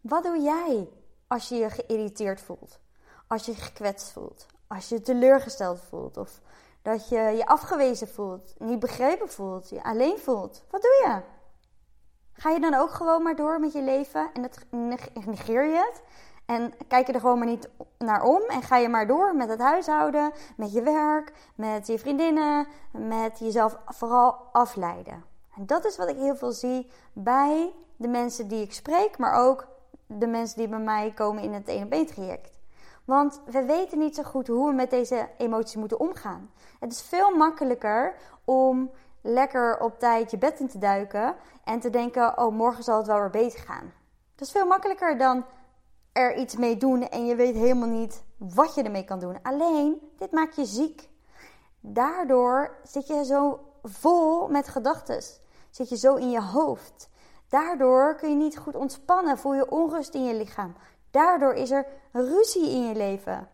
Wat doe jij als je je geïrriteerd voelt? Als je gekwetst voelt? Als je teleurgesteld voelt? Of dat je je afgewezen voelt, niet begrepen voelt, je alleen voelt? Wat doe je? Ga je dan ook gewoon maar door met je leven en het, negeer je het? En kijk je er gewoon maar niet naar om en ga je maar door met het huishouden, met je werk, met je vriendinnen, met jezelf vooral afleiden. En dat is wat ik heel veel zie bij de mensen die ik spreek, maar ook de mensen die bij mij komen in het 1 op 1 traject. Want we weten niet zo goed hoe we met deze emoties moeten omgaan. Het is veel makkelijker om lekker op tijd je bed in te duiken en te denken: oh, morgen zal het wel weer beter gaan. Dat is veel makkelijker dan er iets mee doen en je weet helemaal niet wat je ermee kan doen. Alleen, dit maakt je ziek. Daardoor zit je zo vol met gedachten. Zit je zo in je hoofd. Daardoor kun je niet goed ontspannen, voel je onrust in je lichaam. Daardoor is er ruzie in je leven.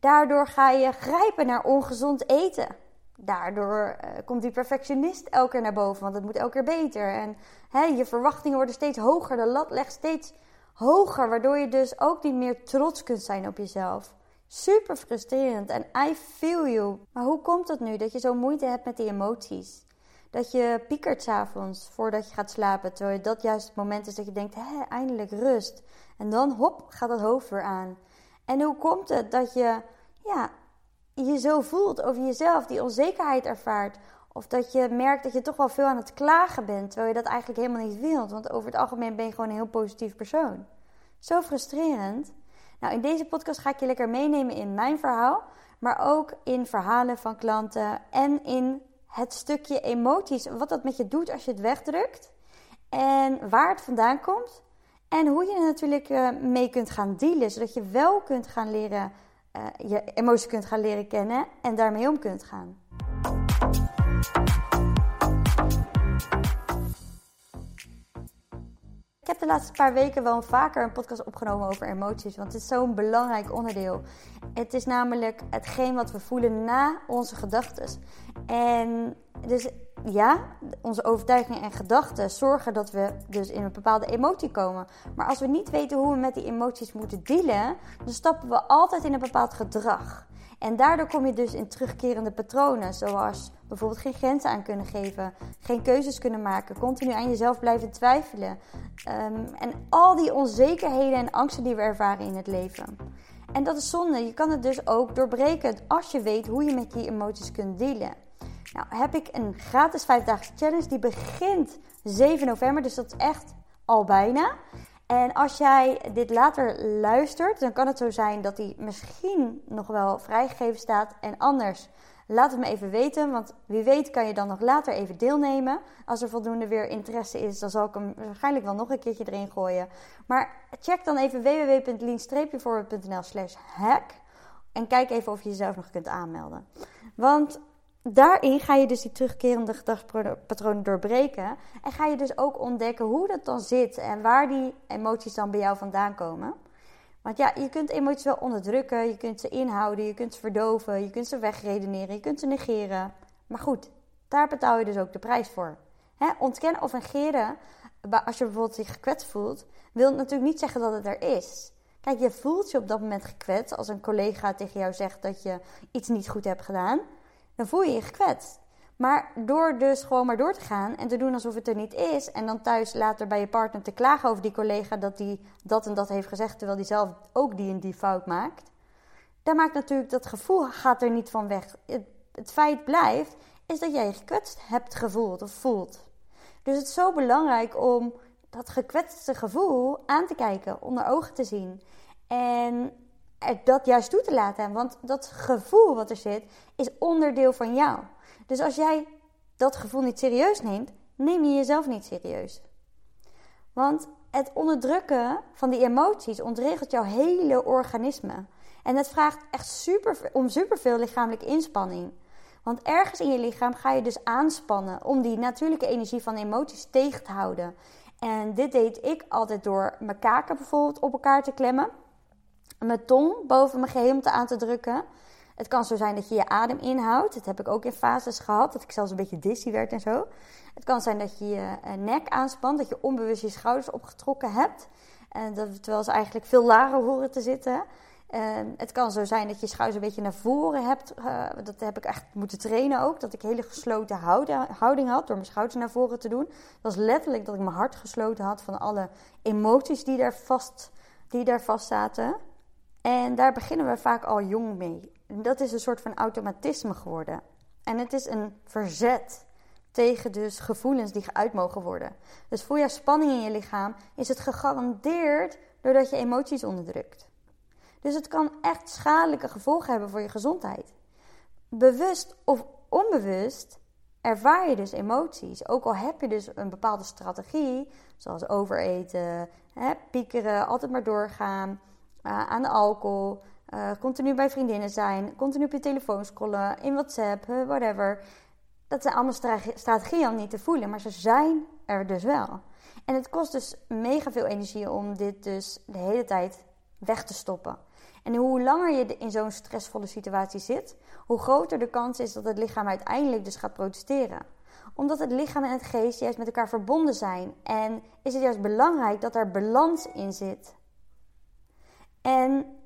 Daardoor ga je grijpen naar ongezond eten. Daardoor uh, komt die perfectionist elke keer naar boven, want het moet elke keer beter. En hè, je verwachtingen worden steeds hoger, de lat legt steeds hoger, waardoor je dus ook niet meer trots kunt zijn op jezelf. Super frustrerend en I feel you. Maar hoe komt het nu dat je zo moeite hebt met die emoties? Dat je piekert s'avonds voordat je gaat slapen, terwijl dat juist het moment is dat je denkt, hé, eindelijk rust. En dan hop, gaat het hoofd weer aan. En hoe komt het dat je ja, je zo voelt over jezelf, die onzekerheid ervaart? Of dat je merkt dat je toch wel veel aan het klagen bent, terwijl je dat eigenlijk helemaal niet wilt. Want over het algemeen ben je gewoon een heel positief persoon. Zo frustrerend. Nou, in deze podcast ga ik je lekker meenemen in mijn verhaal, maar ook in verhalen van klanten en in het stukje emoties, wat dat met je doet als je het wegdrukt en waar het vandaan komt en hoe je er natuurlijk eh, mee kunt gaan dealen, zodat je wel kunt gaan leren, uh, je emoties kunt gaan leren kennen en daarmee om kunt gaan. De laatste paar weken wel vaker een podcast opgenomen over emoties, want het is zo'n belangrijk onderdeel. Het is namelijk hetgeen wat we voelen na onze gedachten. En dus ja, onze overtuigingen en gedachten zorgen dat we dus in een bepaalde emotie komen. Maar als we niet weten hoe we met die emoties moeten dealen, dan stappen we altijd in een bepaald gedrag. En daardoor kom je dus in terugkerende patronen, zoals bijvoorbeeld geen grenzen aan kunnen geven, geen keuzes kunnen maken, continu aan jezelf blijven twijfelen. Ehm, en al die onzekerheden en angsten die we ervaren in het leven. En dat is zonde. Je kan het dus ook doorbreken als je weet hoe je met die emoties kunt dealen. Nou, heb ik een gratis vijfdaagse challenge die begint 7 november, dus dat is echt al bijna. En als jij dit later luistert, dan kan het zo zijn dat die misschien nog wel vrijgegeven staat. En anders, laat het me even weten. Want wie weet kan je dan nog later even deelnemen. Als er voldoende weer interesse is, dan zal ik hem waarschijnlijk wel nog een keertje erin gooien. Maar check dan even www.lean-voorbeeld.nl slash hack. En kijk even of je jezelf nog kunt aanmelden. Want daarin ga je dus die terugkerende gedragspatronen doorbreken. En ga je dus ook ontdekken hoe dat dan zit en waar die emoties dan bij jou vandaan komen. Want ja, je kunt emoties wel onderdrukken, je kunt ze inhouden, je kunt ze verdoven, je kunt ze wegredeneren, je kunt ze negeren. Maar goed, daar betaal je dus ook de prijs voor. ontkennen of negeren, als je bijvoorbeeld zich gekwetst voelt, wil natuurlijk niet zeggen dat het er is. Kijk, je voelt je op dat moment gekwetst als een collega tegen jou zegt dat je iets niet goed hebt gedaan dan voel je je gekwetst. Maar door dus gewoon maar door te gaan en te doen alsof het er niet is. En dan thuis later bij je partner te klagen over die collega dat die dat en dat heeft gezegd. Terwijl die zelf ook die en die fout maakt. Dan maakt natuurlijk dat gevoel gaat er niet van weg. Het, feit blijft is dat jij je gekwetst hebt gevoeld of voelt. Dus het is zo belangrijk om dat gekwetste gevoel aan te kijken, onder ogen te zien. En dat juist toe te laten. Want dat gevoel wat er zit, is onderdeel van jou. Dus als jij dat gevoel niet serieus neemt, neem je jezelf niet serieus. Want het onderdrukken van die emoties ontregelt jouw hele organisme. En het vraagt echt super, om superveel lichamelijke inspanning. Want ergens in je lichaam ga je dus aanspannen om die natuurlijke energie van emoties tegen te houden. En dit deed ik altijd door mijn kaken bijvoorbeeld op elkaar te klemmen mijn tong boven mijn gehemelte aan te drukken. Het kan zo zijn dat je je adem inhoudt. Dat heb ik ook in fases gehad, dat ik zelfs een beetje dizzy werd en zo. Het kan zijn dat je je eh, nek aanspant, dat je onbewust je schouders opgetrokken hebt. En dat, terwijl ze eigenlijk veel lager horen te zitten. En het kan zo zijn dat je schouders een beetje naar voren hebt. Uh, dat heb ik echt moeten trainen ook. Dat ik hele gesloten houding had door mijn schouders naar voren te doen. Dat was letterlijk dat ik mijn hart gesloten had van alle emoties die daar vast, die daar vast zaten. En daar beginnen we vaak al jong mee. Dat is een soort van automatisme geworden. En het is een verzet tegen dus gevoelens die geuit mogen worden. Dus voel je spanning in je lichaam, is het gegarandeerd doordat je emoties onderdrukt. Dus het kan echt schadelijke gevolgen hebben voor je gezondheid. Bewust of onbewust ervaar je dus emoties. Ook al heb je dus een bepaalde strategie, zoals overeten, hè, piekeren, altijd maar doorgaan, aan de alcohol, uh, continu bij vriendinnen zijn, continu op je telefoon scrollen, in WhatsApp, whatever. Dat zijn allemaal strategieën om niet te voelen, maar ze zijn er dus wel. En het kost dus mega veel energie om dit dus de hele tijd weg te stoppen. En hoe langer je in zo'n stressvolle situatie zit, hoe groter de kans is dat het lichaam uiteindelijk dus gaat protesteren. Omdat het lichaam en het geest juist met elkaar verbonden zijn. En is het juist belangrijk dat er balans in zit. En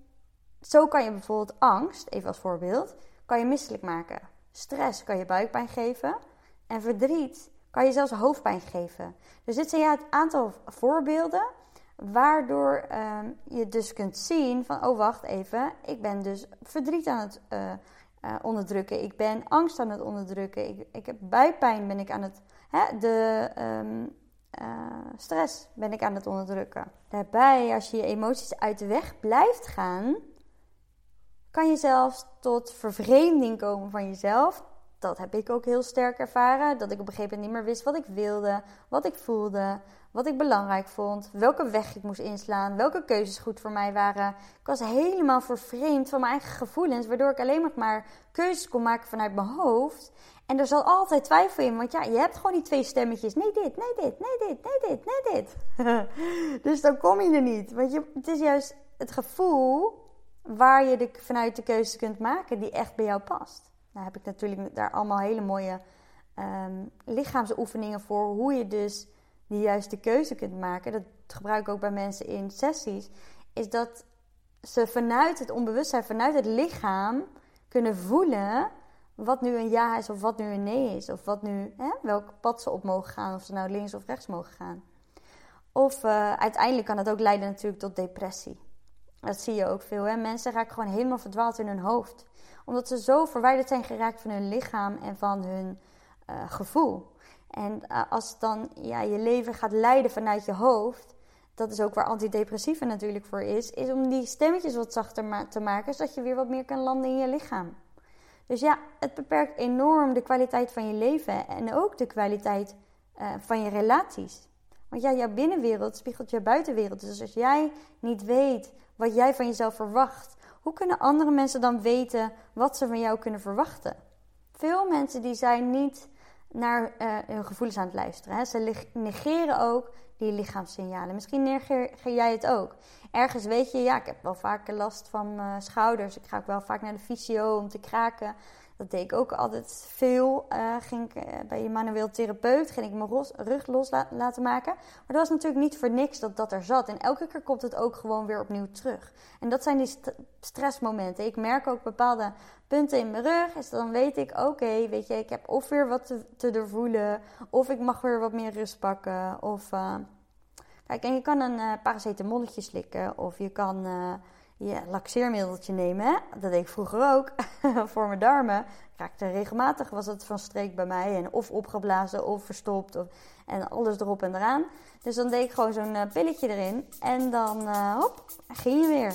zo kan je bijvoorbeeld angst, even als voorbeeld, kan je misselijk maken. Stress kan je buikpijn geven. En verdriet kan je zelfs hoofdpijn geven. Dus dit zijn ja het aantal voorbeelden waardoor uh, je dus kunt zien van, oh wacht even, ik ben dus verdriet aan het uh, uh, onderdrukken. Ik ben angst aan het onderdrukken. Ik, ik heb buikpijn, ben ik aan het, hè, de um, stress ben ik aan het onderdrukken. Daarbij, als je je emoties uit de weg blijft gaan, kan je zelfs tot vervreemding komen van jezelf. Dat heb ik ook heel sterk ervaren. Dat ik op een gegeven moment niet meer wist wat ik wilde, wat ik voelde, wat ik belangrijk vond, welke weg ik moest inslaan, welke keuzes goed voor mij waren. Ik was helemaal vervreemd van mijn eigen gevoelens, waardoor ik alleen maar keuzes kon maken vanuit mijn hoofd. En er zal altijd twijfel in, want ja, je hebt gewoon die twee stemmetjes. Nee dit, nee dit, nee dit, nee dit, nee dit. dus dan kom je er niet. Want je, het is juist het gevoel waar je de, vanuit de keuze kunt maken die echt bij jou past. Nou heb ik natuurlijk daar allemaal hele mooie um, lichaamsoefeningen voor. Hoe je dus de juiste keuze kunt maken. Dat gebruik ik ook bij mensen in sessies. Is dat ze vanuit het onbewustzijn, vanuit het lichaam kunnen voelen wat nu een ja is of wat nu een nee is. Of wat nu, hè, welk pad ze op mogen gaan. Of ze nou links of rechts mogen gaan. Of uh, uiteindelijk kan het ook leiden natuurlijk tot depressie. Dat zie je ook veel. Hè? Mensen raken gewoon helemaal verdwaald in hun hoofd. Omdat ze zo verwijderd zijn geraakt van hun lichaam en van hun uh, gevoel. En uh, als dan ja, je leven gaat leiden vanuit je hoofd, dat is ook waar antidepressiva natuurlijk voor is, is om die stemmetjes wat zachter te maken, zodat je weer wat meer kan landen in je lichaam. Dus ja, het beperkt enorm de kwaliteit van je leven en ook de kwaliteit uh, van je relaties. Want ja, jouw binnenwereld spiegelt je buitenwereld. Dus als jij niet weet wat jij van jezelf verwacht, hoe kunnen andere mensen dan weten wat ze van jou kunnen verwachten? Veel mensen die zijn niet naar uh, hun gevoelens aan het luisteren. Hè. Ze negeren ook die lichaamssignalen. Misschien negeer jij het ook. Ergens weet je, ja, ik heb wel vaker last van mijn schouders. Ik ga ook wel vaak naar de fysio om te kraken. Dat deed ik ook altijd veel. Uh, ging ik uh, bij je manueel therapeut, ging ik mijn rug los laten maken. Maar dat was natuurlijk niet voor niks dat dat er zat. En elke keer komt het ook gewoon weer opnieuw terug. En dat zijn die st stressmomenten. Ik merk ook bepaalde punten in mijn rug. Dus dan weet ik, oké, weet je, ik heb of weer wat te, te doorvoelen. Of ik mag weer wat meer rust pakken. Of... kijk, en je kan een uh, paracetamolletje slikken. Of je kan je laxeermiddeltje nemen. Hè? Dat deed ik vroeger ook voor mijn darmen. Raakte regelmatig was het van streek bij mij. En of opgeblazen of verstopt. Of, en alles erop en eraan. Dus dan deed ik gewoon zo'n uh, pilletje erin. En dan, hop, ging je weer.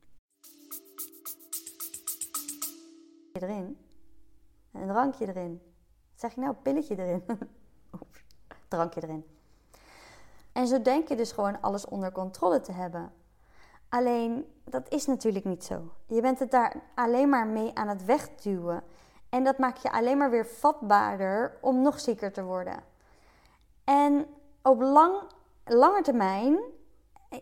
Erin. Een drankje erin. Zeg je nou? Pilletje erin. drankje erin. En zo denk je dus gewoon alles onder controle te hebben. Alleen dat is natuurlijk niet zo. Je bent het daar alleen maar mee aan het wegduwen. En dat maakt je alleen maar weer vatbaarder om nog zieker te worden. En op lang, lange termijn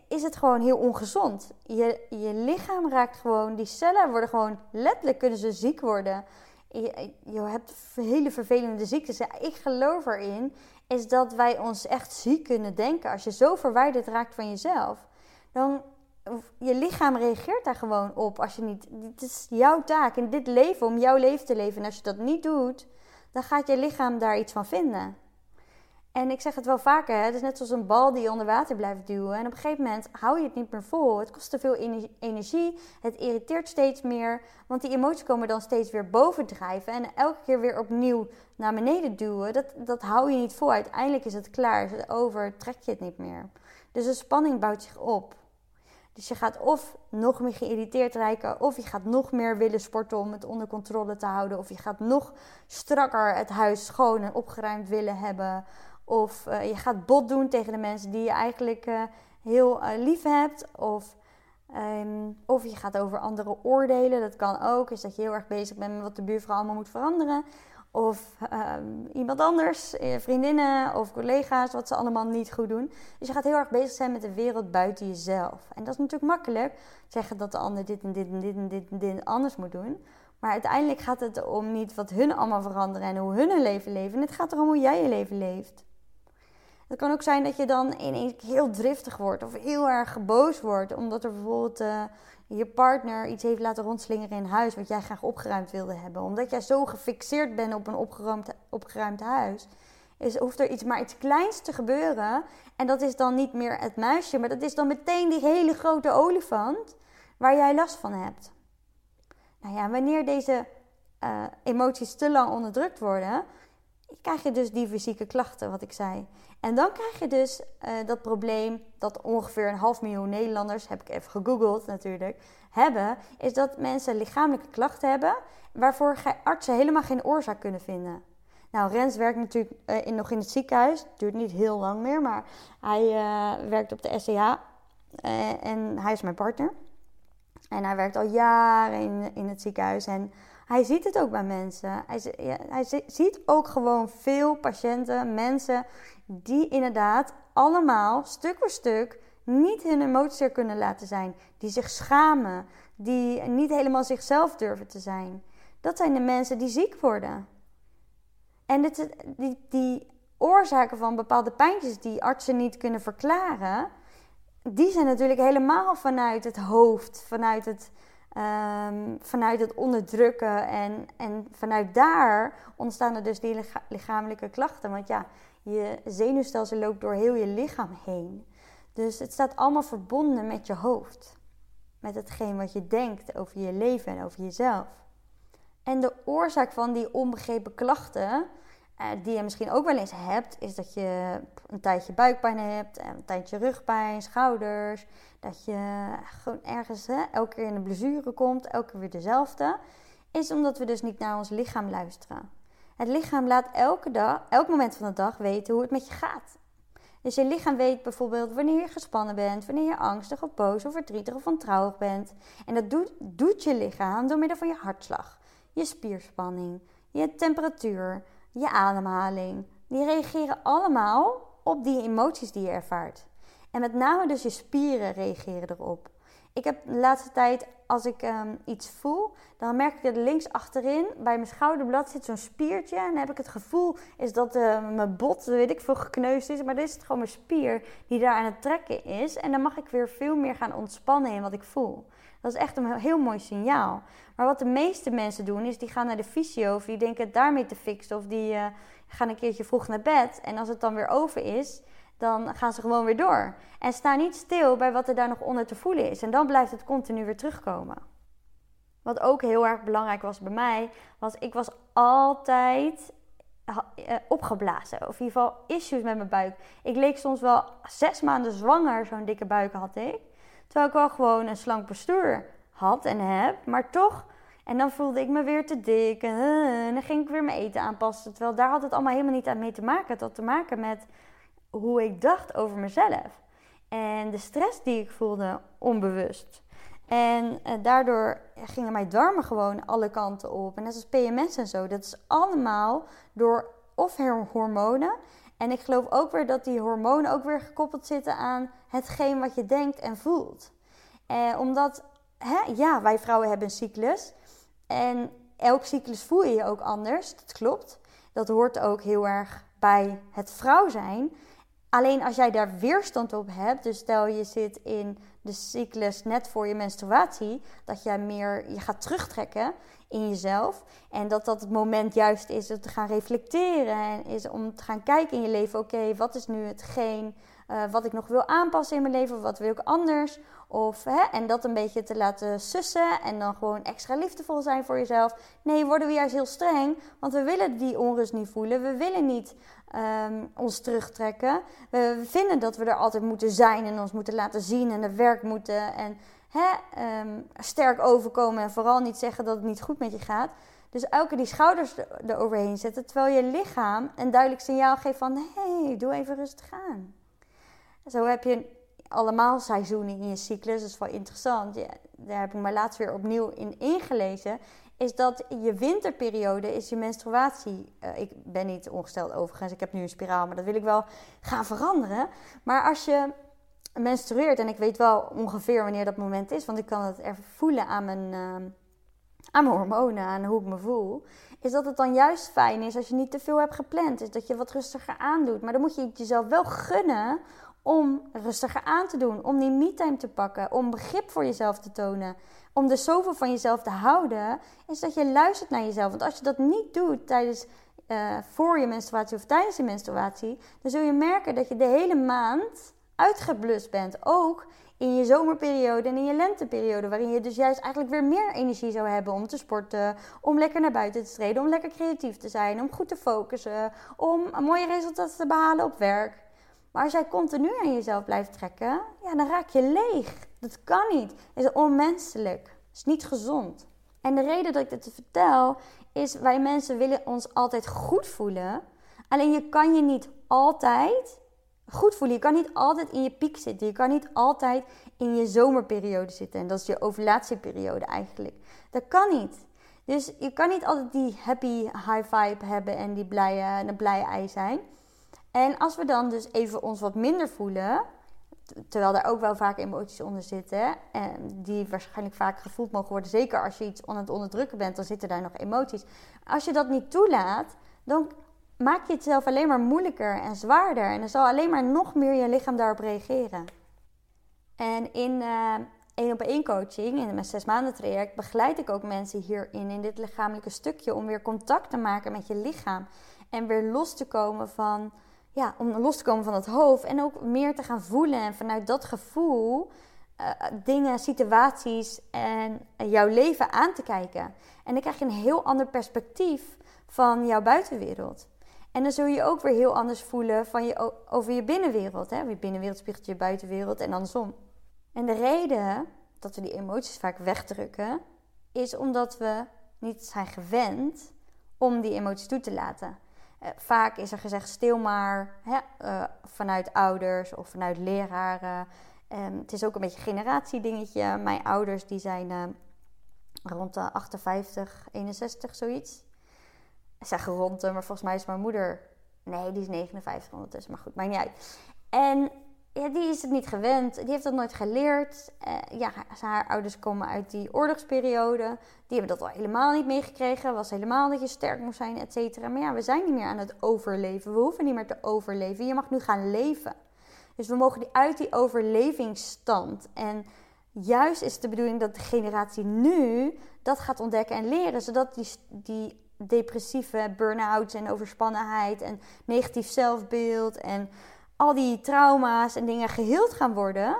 is het gewoon heel ongezond. Je, je lichaam raakt gewoon, die cellen worden gewoon letterlijk kunnen ze ziek worden. Je, je hebt hele vervelende ziektes. ik geloof erin is dat wij ons echt ziek kunnen denken. Als je zo verwijderd raakt van jezelf, dan je lichaam reageert daar gewoon op. Als je niet, het is jouw taak in dit leven om jouw leven te leven. En als je dat niet doet, dan gaat je lichaam daar iets van vinden. En ik zeg het wel vaker, hè? het is net zoals een bal die je onder water blijft duwen. En op een gegeven moment hou je het niet meer vol. Het kost te veel energie, het irriteert steeds meer. Want die emoties komen dan steeds weer bovendrijven. En elke keer weer opnieuw naar beneden duwen, dat, dat hou je niet vol. Uiteindelijk is het klaar, is het over, trek je het niet meer. Dus de spanning bouwt zich op. Dus je gaat of nog meer geïrriteerd rijken, of je gaat nog meer willen sporten om het onder controle te houden, of je gaat nog strakker het huis schoon en opgeruimd willen hebben, of uh, je gaat bot doen tegen de mensen die je eigenlijk uh, heel uh, lief hebt, of, um, of je gaat over andere oordelen. Dat kan ook, is dat je heel erg bezig bent met wat de buurvrouw allemaal moet veranderen. Of um, iemand anders, vriendinnen of collega's, wat ze allemaal niet goed doen. Dus je gaat heel erg bezig zijn met de wereld buiten jezelf. En dat is natuurlijk makkelijk. Zeggen dat de ander dit en dit en dit en dit en dit anders moet doen. Maar uiteindelijk gaat het om niet wat hun allemaal veranderen en hoe hun hun leven leven. Het gaat erom hoe jij je leven leeft. Het kan ook zijn dat je dan ineens heel driftig wordt of heel erg boos wordt. Omdat er bijvoorbeeld uh, je partner iets heeft laten rondslingeren in huis wat jij graag opgeruimd wilde hebben. Omdat jij zo gefixeerd bent op een opgeruimd, opgeruimd huis. Is, hoeft er iets, maar iets kleins te gebeuren. En dat is dan niet meer het muisje, maar dat is dan meteen die hele grote olifant waar jij last van hebt. Nou ja, wanneer deze uh, emoties te lang onderdrukt worden, krijg je dus die fysieke klachten, wat ik zei. En dan krijg je dus uh, dat probleem dat ongeveer een half miljoen Nederlanders, heb ik even gegoogeld natuurlijk, hebben. Is dat mensen lichamelijke klachten hebben waarvoor artsen helemaal geen oorzaak kunnen vinden. Nou, Rens werkt natuurlijk uh, in, nog in het ziekenhuis. Duurt niet heel lang meer, maar hij uh, werkt op de SCH. en hij is mijn partner. En hij werkt al jaren in, in het ziekenhuis. En hij ziet het ook bij mensen. Hij, hij ziet ook gewoon veel patiënten, mensen die inderdaad allemaal stuk voor stuk niet hun emoties er kunnen laten zijn. Die zich schamen, die niet helemaal zichzelf durven te zijn. Dat zijn de mensen die ziek worden. En die, die oorzaken van bepaalde pijntjes die artsen niet kunnen verklaren, die zijn natuurlijk helemaal vanuit het hoofd, vanuit het, um, vanuit het onderdrukken. En, en vanuit daar ontstaan er dus die lichamelijke klachten. Want ja, je zenuwstelsel loopt door heel je lichaam heen. Dus het staat allemaal verbonden met je hoofd. Met hetgeen wat je denkt over je leven en over jezelf. En de oorzaak van die onbegrepen klachten, die je misschien ook wel eens hebt, is dat je een tijdje buikpijn hebt, een tijdje rugpijn, schouders. Dat je gewoon ergens hè, elke keer in de blessure komt, elke keer weer dezelfde. Is omdat we dus niet naar ons lichaam luisteren. Het lichaam laat elke dag, elk moment van de dag weten hoe het met je gaat. Dus je lichaam weet bijvoorbeeld wanneer je gespannen bent, wanneer je angstig of boos of verdrietig of ontrouwig bent. En dat doet, doet je lichaam door middel van je hartslag, je spierspanning, je temperatuur, je ademhaling. Die reageren allemaal op die emoties die je ervaart. En met name dus je spieren reageren erop. Ik heb de laatste tijd, als ik um, iets voel, dan merk ik dat links achterin bij mijn schouderblad zit zo'n spiertje. En dan heb ik het gevoel is dat uh, mijn bot, weet ik veel, gekneusd is. Maar dit is gewoon mijn spier die daar aan het trekken is. En dan mag ik weer veel meer gaan ontspannen in wat ik voel. Dat is echt een heel mooi signaal. Maar wat de meeste mensen doen, is die gaan naar de fysio of die denken het daarmee te fixen. Of die uh, gaan een keertje vroeg naar bed. En als het dan weer over is, dan gaan ze gewoon weer door. En sta niet stil bij wat er daar nog onder te voelen is. En dan blijft het continu weer terugkomen. Wat ook heel erg belangrijk was bij mij, was ik was altijd uh, opgeblazen. Of in ieder geval issues met mijn buik. Ik leek soms wel zes maanden zwanger, zo'n dikke buik had ik. Terwijl ik wel gewoon een slank postuur had en heb. Maar toch, en dan voelde ik me weer te dik. En, en dan ging ik weer mijn eten aanpassen. Terwijl daar had het allemaal helemaal niet aan mee te maken. Het had te maken met hoe ik dacht over mezelf. En de stress die ik voelde onbewust. En uh, daardoor gingen mijn darmen gewoon alle kanten op. En net als PMS en zo. Dat is allemaal door of hormonen. En ik geloof ook weer dat die hormonen ook weer gekoppeld zitten aan hetgeen wat je denkt en voelt. Eh, omdat, hè, ja, wij vrouwen hebben een cyclus. En elk cyclus voel je je ook anders. Dat klopt. Dat hoort ook heel erg bij het vrouw zijn. Alleen als jij daar weerstand op hebt, dus stel je zit in de cyclus net voor je menstruatie, dat jij meer je gaat terugtrekken in jezelf. En dat dat het moment juist is om te gaan reflecteren en is om te gaan kijken in je leven: oké, wat is nu hetgeen uh, wat ik nog wil aanpassen in mijn leven, wat wil ik anders? Of, hè, en dat een beetje te laten sussen en dan gewoon extra liefdevol zijn voor jezelf. Nee, worden we juist heel streng, want we willen die onrust niet voelen. We willen niet um, ons terugtrekken. We vinden dat we er altijd moeten zijn en ons moeten laten zien en het werk moeten. En hè, um, sterk overkomen en vooral niet zeggen dat het niet goed met je gaat. Dus elke die schouders eroverheen zetten, terwijl je lichaam een duidelijk signaal geeft van... hé, hey, doe even rustig aan. Zo heb je allemaal seizoenen in je cyclus. Dat is wel interessant. Ja, daar heb ik me laatst weer opnieuw in ingelezen. Is dat je winterperiode is je menstruatie. Uh, ik ben niet ongesteld overigens. Ik heb nu een spiraal, maar dat wil ik wel gaan veranderen. Maar als je menstrueert, en ik weet wel ongeveer wanneer dat moment is, want ik kan het even voelen aan mijn, uh, aan mijn hormonen, aan hoe ik me voel. Is dat het dan juist fijn is als je niet te veel hebt gepland. Is dat je wat rustiger aandoet. Maar dan moet je het jezelf wel gunnen om rustiger aan te doen, om die me-time te pakken, om begrip voor jezelf te tonen, om er zoveel van jezelf te houden, is dat je luistert naar jezelf. Want als je dat niet doet tijdens, uh, voor je menstruatie of tijdens je menstruatie, dan zul je merken dat je de hele maand uitgeblust bent. Ook in je zomerperiode en in je lenteperiode, waarin je dus juist eigenlijk weer meer energie zou hebben om te sporten, om lekker naar buiten te treden, om lekker creatief te zijn, om goed te focussen, om mooie resultaten te behalen op werk. Maar als jij continu aan jezelf blijft trekken, ja, dan raak je leeg. Dat kan niet. Het is onmenselijk. Het is niet gezond. En de reden dat ik dit vertel, is wij mensen willen ons altijd goed voelen. Alleen je kan je niet altijd goed voelen. Je kan niet altijd in je piek zitten. Je kan niet altijd in je zomerperiode zitten. En dat is je ovulatieperiode eigenlijk. Dat kan niet. Dus je kan niet altijd die happy high vibe hebben en die blije, een blije ei zijn. En als we dan dus even ons wat minder voelen, terwijl daar ook wel vaak emoties onder zitten, en die waarschijnlijk vaak gevoeld mogen worden, zeker als je iets aan het onderdrukken bent, dan zitten daar nog emoties. Als je dat niet toelaat, dan maak je het zelf alleen maar moeilijker en zwaarder. En dan zal alleen maar nog meer je lichaam daarop reageren. En in uh, één op één coaching, in mijn zes maanden traject, begeleid ik ook mensen hierin, in dit lichamelijke stukje, om weer contact te maken met je lichaam. En weer los te komen van ja, om los te komen van het hoofd en ook meer te gaan voelen en vanuit dat gevoel uh, dingen, situaties en jouw leven aan te kijken. En dan krijg je een heel ander perspectief van jouw buitenwereld. En dan zul je je ook weer heel anders voelen van je, over je binnenwereld. Hè? Je binnenwereld spiegelt je buitenwereld en andersom. En de reden dat we die emoties vaak wegdrukken, is omdat we niet zijn gewend om die emoties toe te laten. Eh, vaak is er gezegd stil maar hè, uh, vanuit ouders of vanuit leraren. Um, het is ook een beetje generatiedingetje. Mijn ouders die zijn uh, rond de 58, 61, zoiets. Zeg rond, maar volgens mij is mijn moeder... Nee, die is 59 ondertussen, maar goed, maakt niet uit. En ja, die is het niet gewend. Die heeft dat nooit geleerd. Uh, ja, haar ouders komen uit die oorlogsperiode. Die hebben dat al helemaal niet meegekregen. Was helemaal dat je sterk moest zijn, et cetera. Maar ja, we zijn niet meer aan het overleven. We hoeven niet meer te overleven. Je mag nu gaan leven. Dus we mogen die, uit die overlevingsstand. En juist is de bedoeling dat de generatie nu dat gaat ontdekken en leren. Zodat die, die depressieve burn-outs en overspannenheid en negatief zelfbeeld en al die trauma's en dingen geheeld gaan worden.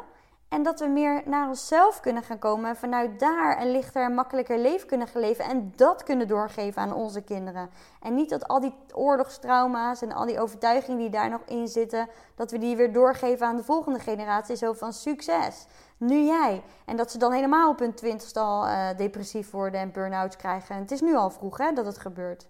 En dat we meer naar onszelf kunnen gaan komen. En vanuit daar een lichter en makkelijker leven kunnen gaan leven. En dat kunnen doorgeven aan onze kinderen. En niet dat al die oorlogstrauma's en al die overtuigingen die daar nog in zitten. Dat we die weer doorgeven aan de volgende generatie. Zo van succes. Nu jij. En dat ze dan helemaal op hun twintigste al uh, depressief worden en burn-outs krijgen. En het is nu al vroeg hè, dat het gebeurt.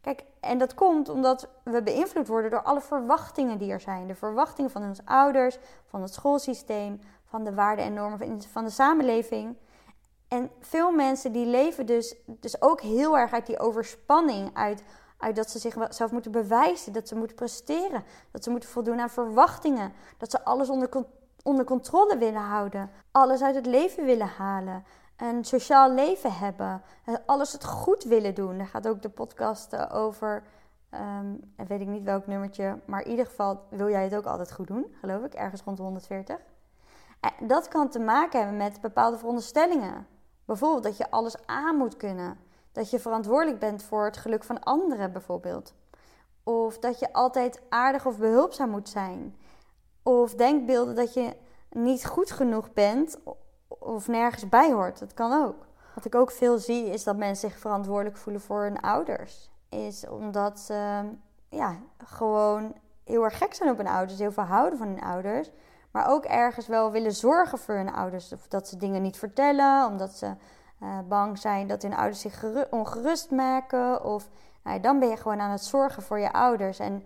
Kijk, en dat komt omdat we beïnvloed worden door alle verwachtingen die er zijn. De verwachtingen van onze ouders, van het schoolsysteem, van de waarden en normen van de samenleving. En veel mensen die leven dus, dus ook heel erg uit die overspanning, uit, uit dat ze zichzelf moeten bewijzen, dat ze moeten presteren, dat ze moeten voldoen aan verwachtingen, dat ze alles onder, onder controle willen houden, alles uit het leven willen halen, een sociaal leven hebben, alles het goed willen doen. Daar gaat ook de podcast eh, over. Um, weet ik niet welk nummertje, maar in ieder geval wil jij het ook altijd goed doen, geloof ik, ergens rond de 140. En dat kan te maken hebben met bepaalde veronderstellingen. Bijvoorbeeld dat je alles aan moet kunnen. Dat je verantwoordelijk bent voor het geluk van anderen, bijvoorbeeld. Of dat je altijd aardig of behulpzaam moet zijn. Of denkbeelden dat je niet goed genoeg bent of nergens bij hoort. Dat kan ook. Wat ik ook veel zie is dat mensen zich verantwoordelijk voelen voor hun ouders. Is omdat ze ja, gewoon heel erg gek zijn op hun ouders, heel veel houden van hun ouders. Maar ook ergens wel willen zorgen voor hun ouders. Of dat ze dingen niet vertellen, omdat ze uh, bang zijn dat hun ouders zich ongerust maken. Of nou, dan ben je gewoon aan het zorgen voor je ouders. En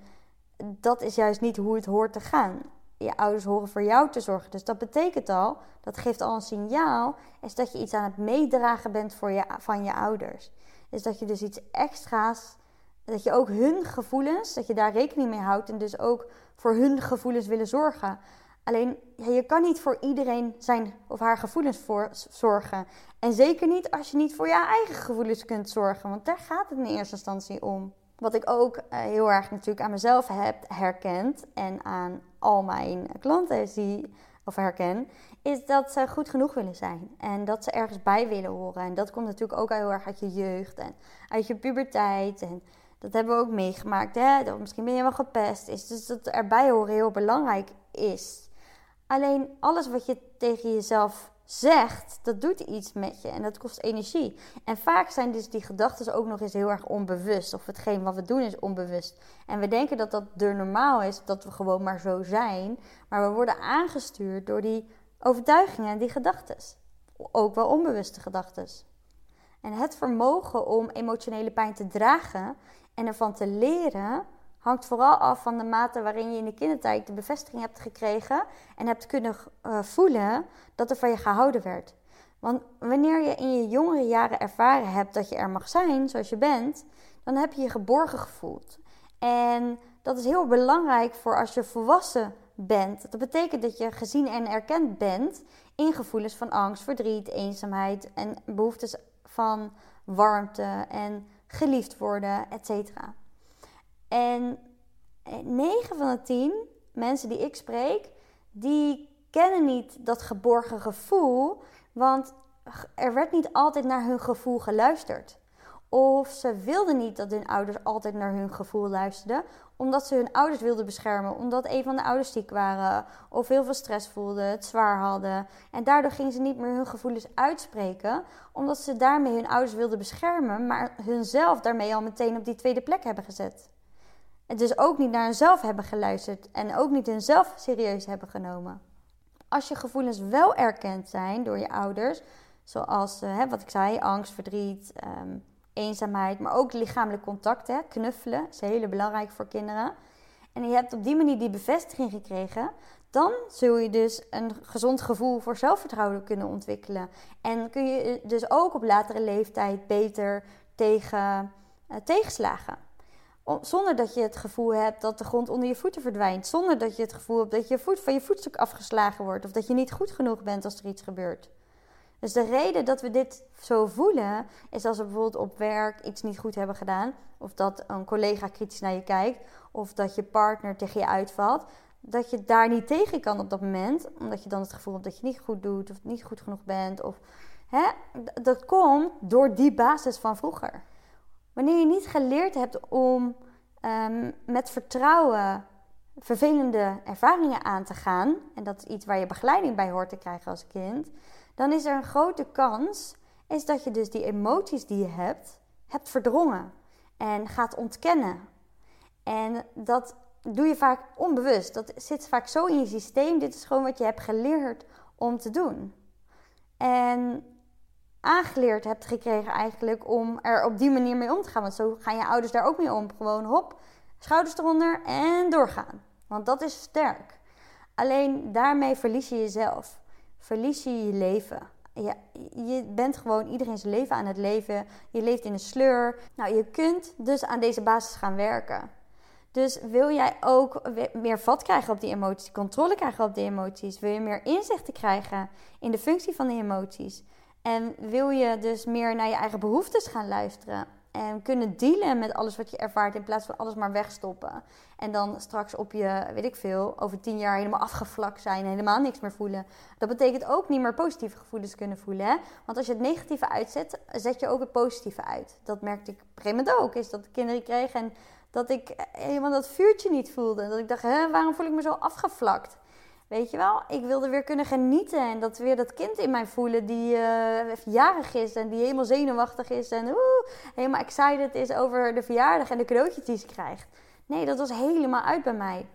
dat is juist niet hoe het hoort te gaan. Je ouders horen voor jou te zorgen. Dus dat betekent al, dat geeft al een signaal, is dat je iets aan het meedragen bent voor je, van je ouders. Is dat je dus iets extra's, dat je ook hun gevoelens, dat je daar rekening mee houdt en dus ook voor hun gevoelens willen zorgen. Alleen, je kan niet voor iedereen zijn of haar gevoelens voor zorgen. En zeker niet als je niet voor je eigen gevoelens kunt zorgen. Want daar gaat het in eerste instantie om. Wat ik ook uh, heel erg natuurlijk aan mezelf heb herkend en aan al mijn klanten zie of herken, is dat ze goed genoeg willen zijn. En dat ze ergens bij willen horen. En dat komt natuurlijk ook heel erg uit je jeugd en uit je puberteit. En dat hebben we ook meegemaakt. Hè? Dat misschien ben je wel gepest. Is dus dat erbij horen heel belangrijk is. Alleen alles wat je tegen jezelf zegt, dat doet iets met je en dat kost energie. En vaak zijn dus die gedachten ook nog eens heel erg onbewust. Of hetgeen wat we doen is onbewust. En we denken dat dat er normaal is, dat we gewoon maar zo zijn. Maar we worden aangestuurd door die overtuigingen en die gedachten. Ook wel onbewuste gedachten. En het vermogen om emotionele pijn te dragen en ervan te leren, hangt vooral af van de mate waarin je in de kindertijd de bevestiging hebt gekregen en hebt kunnen uh, voelen dat er van je gehouden werd. Want wanneer je in je jongere jaren ervaren hebt dat je er mag zijn zoals je bent, dan heb je je geborgen gevoeld. En dat is heel belangrijk voor als je volwassen bent. Dat betekent dat je gezien en erkend bent in gevoelens van angst, verdriet, eenzaamheid en behoeftes van warmte en geliefd worden, etc. En 9 eh, van de 10 mensen die ik spreek, die kennen niet dat geborgen gevoel, want er werd niet altijd naar hun gevoel geluisterd. Of ze wilden niet dat hun ouders altijd naar hun gevoel luisterden, omdat ze hun ouders wilden beschermen, omdat een van de ouders ziek waren, of heel veel stress voelden, het zwaar hadden. En daardoor gingen ze niet meer hun gevoelens uitspreken, omdat ze daarmee hun ouders wilden beschermen, maar hunzelf daarmee al meteen op die tweede plek hebben gezet. En dus ook niet naar hunzelf hebben geluisterd en ook niet hunzelf serieus hebben genomen. Als je gevoelens wel erkend zijn door je ouders, zoals hè, wat ik zei, angst, verdriet, um, eenzaamheid, maar ook lichamelijk contact, hè, knuffelen, is heel belangrijk voor kinderen. En je hebt op die manier die bevestiging gekregen, dan zul je dus een gezond gevoel voor zelfvertrouwen kunnen ontwikkelen. En kun je dus ook op latere leeftijd beter tegen uh, tegenslagen. Zonder dat je het gevoel hebt dat de grond onder je voeten verdwijnt. Zonder dat je het gevoel hebt dat je voet van je voetstuk afgeslagen wordt. Of dat je niet goed genoeg bent als er iets gebeurt. Dus de reden dat we dit zo voelen, is als we bijvoorbeeld op werk iets niet goed hebben gedaan. Of dat een collega kritisch naar je kijkt. Of dat je partner tegen je uitvalt. Dat je daar niet tegen kan op dat moment. Omdat je dan het gevoel hebt dat je niet goed doet. Of niet goed genoeg bent. Of, hè? Dat komt door die basis van vroeger. Wanneer je niet geleerd hebt om um, met vertrouwen vervelende ervaringen aan te gaan, en dat is iets waar je begeleiding bij hoort te krijgen als kind, dan is er een grote kans is dat je dus die emoties die je hebt, hebt verdrongen en gaat ontkennen. En dat doe je vaak onbewust. Dat zit vaak zo in je systeem. Dit is gewoon wat je hebt geleerd om te doen. En aangeleerd hebt gekregen eigenlijk om er op die manier mee om te gaan. Want zo gaan je ouders daar ook mee om. Gewoon hop, schouders eronder en doorgaan. Want dat is sterk. Alleen daarmee verlies je jezelf. Verlies je je leven. Je, je bent gewoon iedereen zijn leven aan het leven. Je leeft in een sleur. Nou, je kunt dus aan deze basis gaan werken. Dus wil jij ook meer vat krijgen op die emoties, controle krijgen op die emoties, wil je meer inzichten krijgen in de functie van die emoties en wil je dus meer naar je eigen behoeftes gaan luisteren en kunnen dealen met alles wat je ervaart in plaats van alles maar wegstoppen en dan straks op je, weet ik veel, over tien jaar helemaal afgevlakt zijn helemaal niks meer voelen. Dat betekent ook niet meer positieve gevoelens kunnen voelen. Hè? Want als je het negatieve uitzet, zet je ook het positieve uit. Dat merkte ik op een gegeven ook. Is dat de kinderen kregen en dat ik helemaal dat vuurtje niet voelde. Dat ik dacht, hè, waarom voel ik me zo afgevlakt? Weet je wel, ik wilde weer kunnen genieten. En dat weer dat kind in mij voelen die uh, jarig is en die helemaal zenuwachtig is. En uh, helemaal excited is over de verjaardag en de cadeautjes die ze krijgt. Nee, dat was helemaal uit bij mij.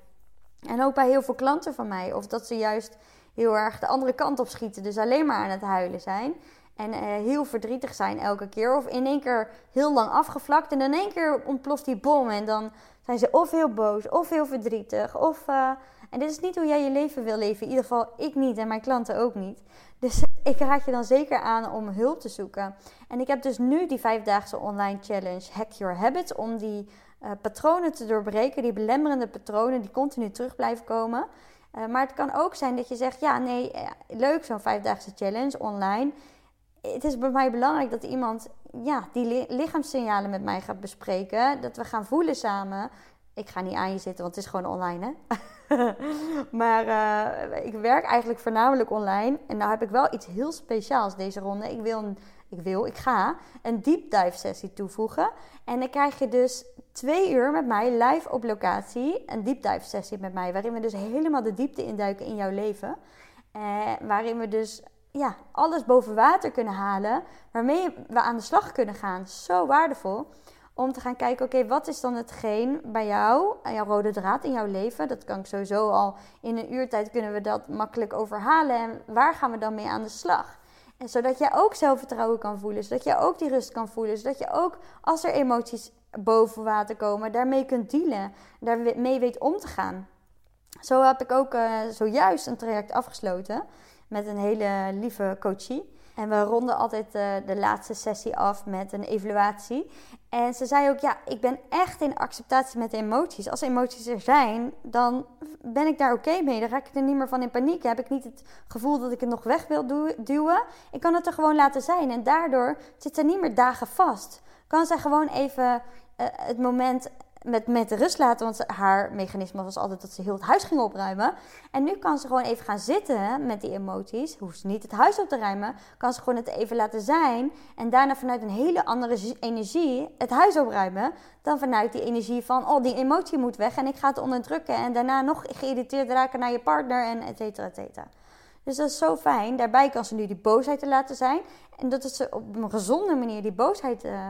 En ook bij heel veel klanten van mij. Of dat ze juist heel erg de andere kant op schieten. Dus alleen maar aan het huilen zijn. En uh, heel verdrietig zijn elke keer. Of in één keer heel lang afgevlakt. En in één keer ontploft die bom. En dan zijn ze of heel boos of heel verdrietig. Of, uh, en dit is niet hoe jij je leven wil leven. In ieder geval ik niet en mijn klanten ook niet. Dus ik raad je dan zeker aan om hulp te zoeken. En ik heb dus nu die vijfdaagse online challenge Hack Your Habits. Om die uh, patronen te doorbreken. Die belemmerende patronen die continu terug blijven komen. maar het kan ook zijn dat je zegt: ja, nee, leuk zo'n vijfdaagse challenge online het is bij mij belangrijk dat iemand ja, die lichaamssignalen met mij gaat bespreken. Dat we gaan voelen samen. Ik ga niet aan je zitten, want het is gewoon online, hè? maar uh, ik werk eigenlijk voornamelijk online. En nou heb ik wel iets heel speciaals deze ronde. Ik wil, ik, wil, ik ga een deep dive sessie toevoegen. En dan krijg je dus twee uur met mij live op locatie. Een deep dive sessie met mij. Waarin we dus helemaal de diepte induiken in jouw leven. Uh, waarin we dus ja, alles boven water kunnen halen, waarmee we aan de slag kunnen gaan. Zo waardevol om te gaan kijken, oké, wat is dan hetgeen bij jou, jouw rode draad in jouw leven? Dat kan ik sowieso al in een uurtijd kunnen we dat makkelijk overhalen. En waar gaan we dan mee aan de slag? En zodat jij ook zelfvertrouwen kan voelen, zodat jij ook die rust kan voelen, zodat je ook als er emoties boven water komen, daarmee kunt dealen, daarmee weet om te gaan. Zo heb ik ook uh, zojuist een traject afgesloten met een hele lieve coachie. En we ronden altijd uh, de laatste sessie af met een evaluatie. En ze zei ook: Ja, ik ben echt in acceptatie met emoties. Als emoties er zijn, dan ben ik daar oké mee. Dan raak ik er niet meer van in paniek. heb ik niet het gevoel dat ik het nog weg wil duwen. Ik kan het er gewoon laten zijn. En daardoor zit ze niet meer dagen vast. Kan zij gewoon even uh, het moment met, met rust laten. Want haar mechanisme was altijd dat ze heel het huis ging opruimen. En nu kan ze gewoon even gaan zitten met die emoties. Hoeft ze niet het huis op te ruimen. Kan ze gewoon het even laten zijn. En daarna vanuit een hele andere energie het huis opruimen. Dan vanuit die energie van, oh die emotie moet weg. En ik ga het onderdrukken. En daarna nog geïrriteerd raken naar je partner. En et cetera, et cetera. Dus dat is zo fijn. Daarbij kan ze nu die boosheid te laten zijn. En dat ze op een gezonde manier die boosheid... Uh,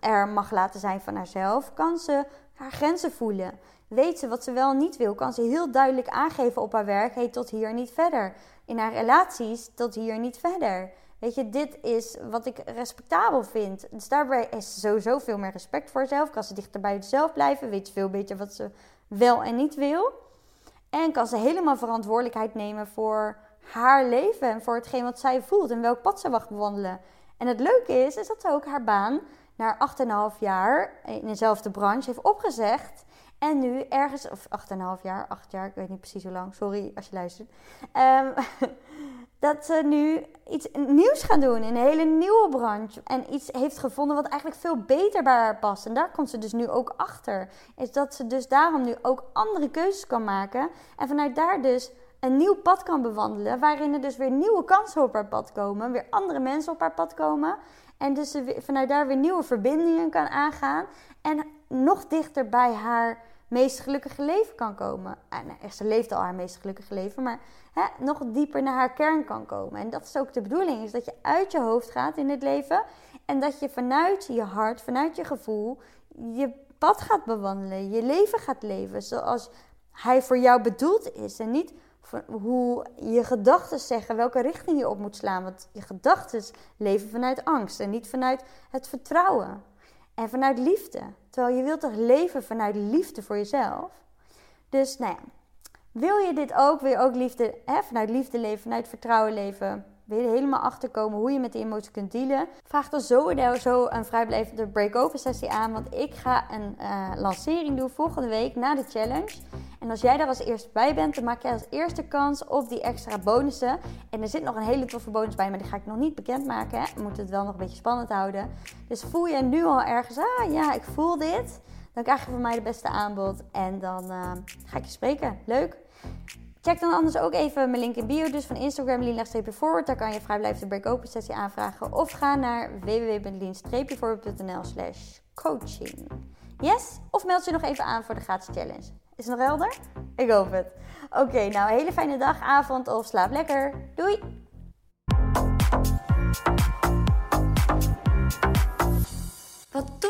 er mag laten zijn van haarzelf, kan ze haar grenzen voelen. Weet ze wat ze wel en niet wil, kan ze heel duidelijk aangeven op haar werk: hey, tot hier niet verder. In haar relaties, tot hier niet verder. Weet je, dit is wat ik respectabel vind. Dus daarbij is ze sowieso veel meer respect voor zichzelf. Kan ze dichter bij zichzelf blijven. Weet ze veel beter wat ze wel en niet wil. En kan ze helemaal verantwoordelijkheid nemen voor haar leven. En voor hetgeen wat zij voelt. En welk pad ze mag bewandelen. En het leuke is, is dat ze ook haar baan na 8,5 jaar in dezelfde branche heeft opgezegd. En nu ergens, of 8,5 jaar, 8 jaar, ik weet niet precies hoe lang, sorry als je luistert. Um, dat ze nu iets nieuws gaan doen in een hele nieuwe branche. En iets heeft gevonden wat eigenlijk veel beter bij haar past. En daar komt ze dus nu ook achter. Is dat ze dus daarom nu ook andere keuzes kan maken. En vanuit daar dus een nieuw pad kan bewandelen. Waarin er dus weer nieuwe kansen op haar pad komen. Weer andere mensen op haar pad komen. En dus vanuit daar weer nieuwe verbindingen kan aangaan. En nog dichter bij haar meest gelukkige leven kan komen. En nou, ze leeft al haar meest gelukkige leven, maar hè, nog dieper naar haar kern kan komen. En dat is ook de bedoeling, is dat je uit je hoofd gaat in het leven en dat je vanuit je hart, vanuit je gevoel, je pad gaat bewandelen, je leven gaat leven zoals hij voor jou bedoeld is. En niet hoe je gedachten zeggen welke richting je op moet slaan. Want je gedachten leven vanuit angst en niet vanuit het vertrouwen. En vanuit liefde. Terwijl je wilt toch leven vanuit liefde voor jezelf. Dus nou ja, wil je dit ook? Je ook liefde, vanuit liefde leven, vanuit vertrouwen leven? Wil je er helemaal achterkomen hoe je met die emotie kunt dealen? Vraag dan zo een vrijblijvende break-over sessie aan. Want ik ga een uh, lancering doen volgende week na de challenge. En als jij daar als eerste bij bent, dan maak jij als eerste kans op die extra bonussen. En er zit nog een hele toffe bonus bij, maar die ga ik nog niet bekendmaken. We moeten het wel nog een beetje spannend houden. Dus voel je nu al ergens, ah ja, ik voel dit. Dan krijg je van mij de beste aanbod. En dan uh, ga ik je spreken. Leuk. Check dan anders ook even mijn link in bio, dus van Instagram lean-forward. Daar kan je vrijblijvende break-open sessie aanvragen. Of ga naar www.lean-forward.nl slash coaching. Yes? Of meld je nog even aan voor de gratis challenge. Is het nog helder? Ik hoop het. Oké, nou, hele fijne dag, avond of slaap lekker. Doei! Wat